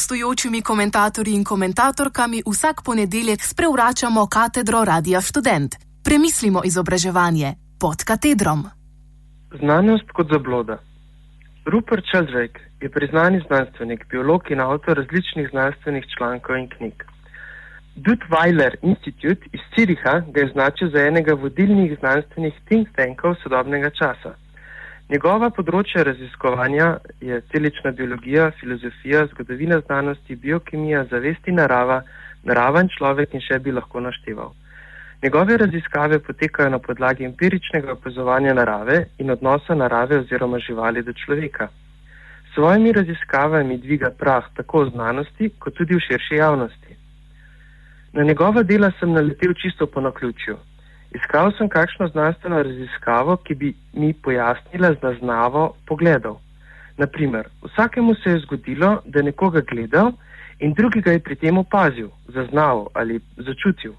gostujočimi komentatorji in komentatorkami vsak ponedeljek sprevračamo katedro Radia Student. Premislimo izobraževanje pod katedrom. Znanost kot zabloda. Rupert Sheldrake je priznani znanstvenik, biolog in avtor različnih znanstvenih člankov in knjig. Dudweiler Institute iz Ciriha ga je označil za enega vodilnih znanstvenih think tankov sodobnega časa. Njegova področja raziskovanja je celična biologija, filozofija, zgodovina znanosti, biokemija, zavesti narava, naraven človek in še bi lahko našteval. Njegove raziskave potekajo na podlagi empiričnega opazovanja narave in odnosa narave oziroma živali do človeka. S svojimi raziskavami dviga prah tako v znanosti, kot tudi v širši javnosti. Na njegova dela sem naletel čisto po naključju. Iskal sem kakšno znanstveno raziskavo, ki bi mi pojasnila zaznavo pogledov. Naprimer, vsakemu se je zgodilo, da je nekoga gledal in drugi ga je pri tem opazil, zaznal ali začutil.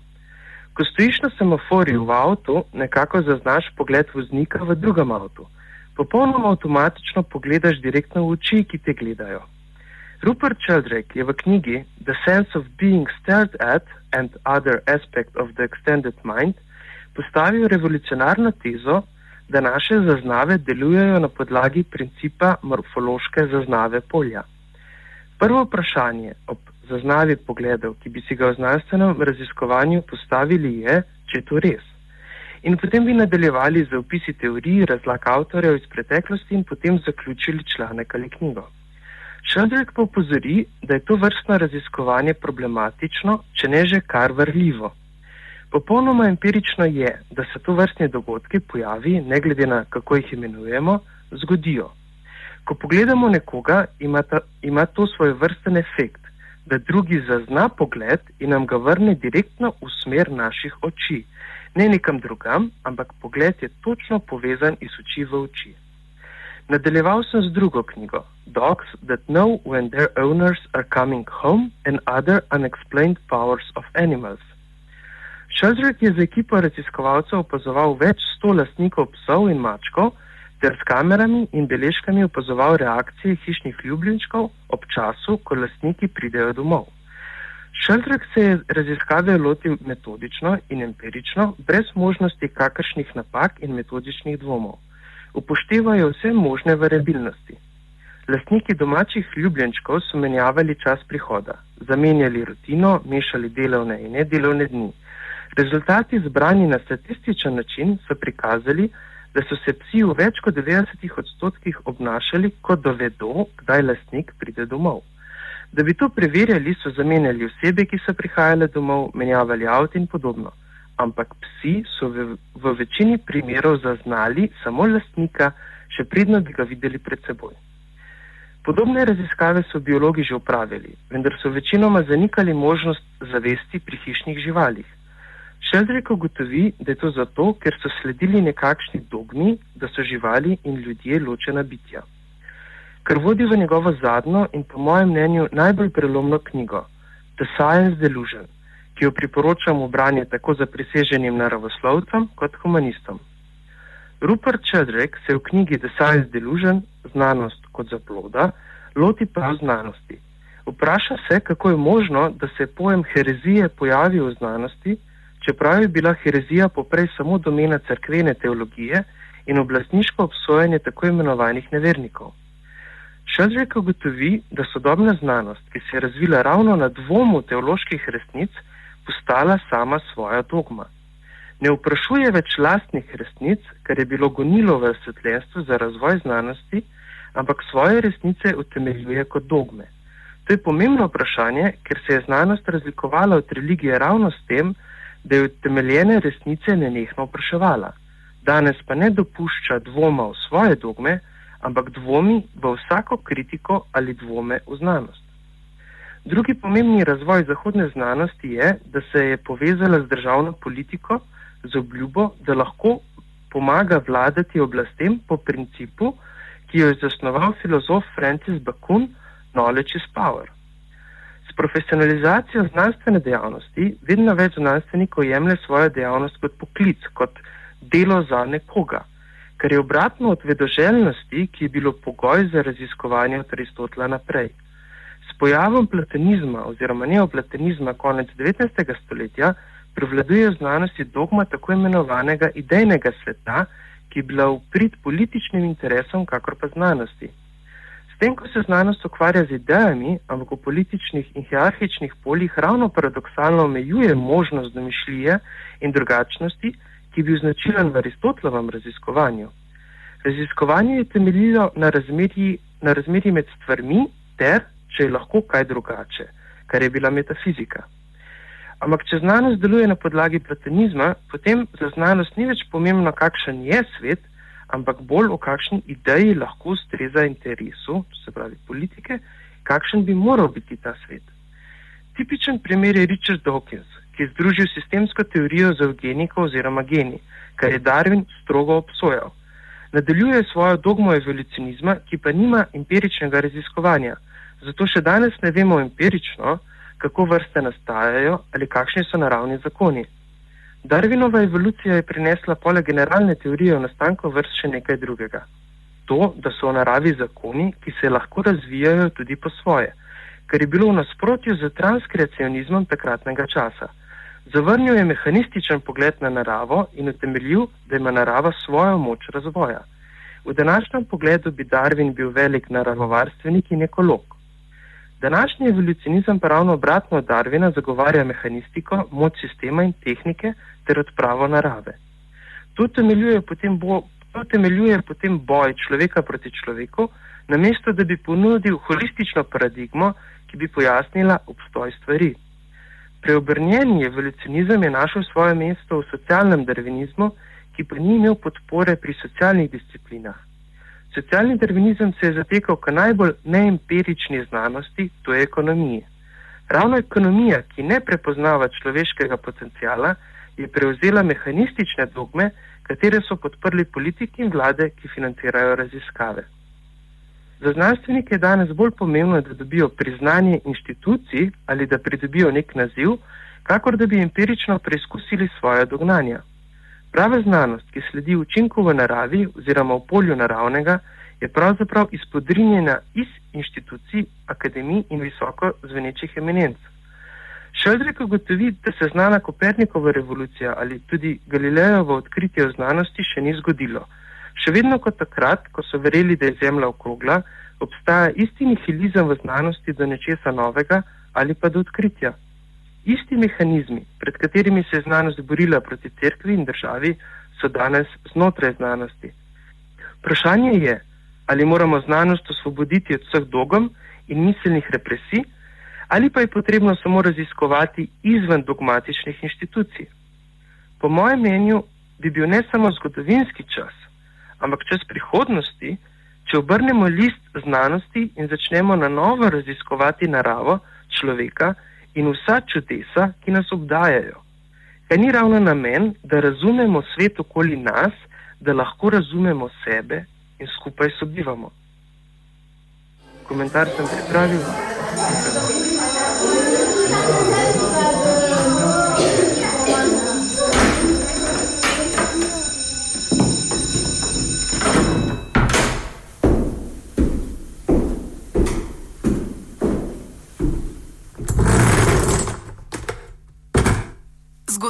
Ko stojiš na semaforju v avtu, nekako zaznaš pogled voznika v drugem avtu. Popolnoma avtomatično pogledaš direktno v oči, ki te gledajo. Rupert Sheldrake je v knjigi The Sense of Being Stared at and Other Aspects of the Extended Mind postavil revolucionarno tezo, da naše zaznave delujejo na podlagi principa morfološke zaznave polja. Prvo vprašanje ob zaznavi pogledov, ki bi si ga v znanstvenem raziskovanju postavili, je, če je to res. In potem bi nadaljevali z opisi teorij, razlag avtorjev iz preteklosti in potem zaključili članek ali knjigo. Šeldrek pa upozori, da je to vrstno raziskovanje problematično, če ne že kar vrljivo. Popolnoma empirično je, da se to vrstne dogodke pojavi, ne glede na kako jih imenujemo, zgodijo. Ko pogledamo nekoga, ima, ta, ima to svoj vrsten efekt, da drugi zazna pogled in nam ga vrne direktno v smer naših oči. Ne nekam drugam, ampak pogled je točno povezan iz oči v oči. Nadaljeval sem z drugo knjigo, Dogs that know when their owners are coming home and other unexplained powers of animals. Sheldrake je z ekipo raziskovalcev opazoval več sto lastnikov psov in mačkov ter s kamerami in beležkami opazoval reakcije hišnih ljubljenčkov ob času, ko lastniki pridejo domov. Sheldrake se je raziskave lotil metodično in empirično, brez možnosti kakršnih napak in metodičnih dvomov. Upoštevajo vse možne variabilnosti. Lastniki domačih ljubljenčkov so menjavali čas prihoda, zamenjali rutino, mešali delovne in nedelovne dni. Rezultati zbrani na statističen način so prikazali, da so se psi v več kot 90 odstotkih obnašali, kot da vedo, kdaj lastnik pride domov. Da bi to preverjali, so zamenjali osebe, ki so prihajale domov, menjavali avto in podobno. Ampak psi so v, v večini primerov zaznali samo lastnika, še predno bi ga videli pred seboj. Podobne raziskave so biologi že upravili, vendar so večinoma zanikali možnost zavesti pri hišnih živalih. Šeldrik ugotovi, da je to zato, ker so sledili nekakšni dogmi, da so živali in ljudje ločena bitja. Kar vodi v njegovo zadnjo in po mojem mnenju najbolj prelomno knjigo The Science Delusion, ki jo priporočam v branje tako za priseženim naravoslovcem kot humanistom. Rupert Sheldrake se v knjigi The Science Delusion, znanost kot zaploda, loti prav znanosti. Vpraša se, kako je možno, da se pojem herezije pojavi v znanosti, čeprav je bila herezija poprej samo domena crkvene teologije in oblastniško obsojanje tako imenovanih nevernikov. Šeldrek ugotovi, da sodobna znanost, ki se je razvila ravno na dvomu teoloških resnic, postala sama svoja dogma. Ne vprašuje več lastnih resnic, kar je bilo gonilo v svetljenstvu za razvoj znanosti, ampak svoje resnice utemeljuje kot dogme. To je pomembno vprašanje, ker se je znanost razlikovala od religije ravno s tem, da je utemeljene resnice nenehno vpraševala. Danes pa ne dopušča dvoma v svoje dogme, ampak dvomi v vsako kritiko ali dvome v znanost. Drugi pomembni razvoj zahodne znanosti je, da se je povezala z državno politiko z obljubo, da lahko pomaga vladati oblastem po principu, ki jo je zasnoval filozof Francis Bacon, knowledge is power. S profesionalizacijo znanstvene dejavnosti vedno več znanstvenikov jemlje svojo dejavnost kot poklic, kot delo za nekoga, kar je obratno od vedoželjnosti, ki je bilo pogoj za raziskovanje od Aristotela naprej. S pojavom platonizma oziroma neoplatonizma konec 19. stoletja prevladuje v znanosti dogma tako imenovanega idejnega sveta, ki je bila v prid političnim interesom, kakor pa znanosti. S tem, ko se znanost ukvarja z idejami, ampak v političnih in hierarhičnih poljih ravno paradoksalno omejuje možnost domišljije in drugačnosti, ki bi značilen v Aristotlovem raziskovanju. Raziskovanje je temeljilo na razmerji, na razmerji med stvarmi ter, če je lahko kaj drugače, kar je bila metafizika. Ampak, če znanost deluje na podlagi platonizma, potem za znanost ni več pomembno, kakšen je svet, ampak bolj o kakšni ideji lahko ustreza interesu, se pravi politike, kakšen bi moral biti ta svet. Tipičen primer je Richard Dawkins, ki je združil sistemsko teorijo z eugeniko oziroma geni, kar je Darwin strogo obsojal. Nadaljuje svojo dogmo evolucionizma, ki pa nima empiričnega raziskovanja, zato še danes ne vemo empirično, kako vrste nastajajo ali kakšni so naravni zakoni. Darwinova evolucija je prinesla poleg generalne teorije o nastanku vrst še nekaj drugega. To, da so v naravi zakoni, ki se lahko razvijajo tudi po svoje, kar je bilo v nasprotju z transkreacionizmom takratnega časa. Zavrnil je mehanističen pogled na naravo in utemeljil, da ima narava svojo moč razvoja. V današnjem pogledu bi Darwin bil velik naravovarstvenik in ekolog. Današnji evolucionizem pa ravno obratno od Darvina zagovarja mehanistiko, moč sistema in tehnike ter odpravo narave. To temeljuje potem, bo, to temeljuje potem boj človeka proti človeku, namesto da bi ponudil holistično paradigmo, ki bi pojasnila obstoj stvari. Preobrnjeni evolucionizem je našel svoje mesto v socialnem darvinizmu, ki pa ni imel podpore pri socialnih disciplinah. Socialni darvinizem se je zatekal k najbolj neempirični znanosti, to je ekonomiji. Ravno ekonomija, ki ne prepoznava človeškega potencijala, je prevzela mehanistične dogme, katere so podprli politiki in vlade, ki financirajo raziskave. Za znanstvenike je danes bolj pomembno, da dobijo priznanje inštitucij ali da pridobijo nek naziv, kakor da bi empirično preizkusili svoje dognanja. Prava znanost, ki sledi učinku v naravi oziroma v polju naravnega, je pravzaprav izpodrinjena iz inštitucij, akademij in visoko zvenečih eminenc. Šeldrik ugotovi, da se znana Kopernikova revolucija ali tudi Galilejovo odkritje v znanosti še ni zgodilo. Še vedno kot takrat, ko so verjeli, da je Zemlja okrogla, obstaja isti nihilizem v znanosti do nečesa novega ali pa do odkritja. Isti mehanizmi, pred katerimi se je znanost borila proti cerkvi in državi, so danes znotraj znanosti. Vprašanje je, ali moramo znanost osvoboditi od vseh dogem in miselnih represij, ali pa je potrebno samo raziskovati izven dogmatičnih inštitucij. Po mojem mnenju bi bil ne samo zgodovinski čas, ampak čas prihodnosti, če obrnemo list znanosti in začnemo na novo raziskovati naravo človeka, in vsa čudesa, ki nas obdajajo. Kaj ni ravno namen, da razumemo svet okoli nas, da lahko razumemo sebe in skupaj sobivamo. Komentar sem pripravil.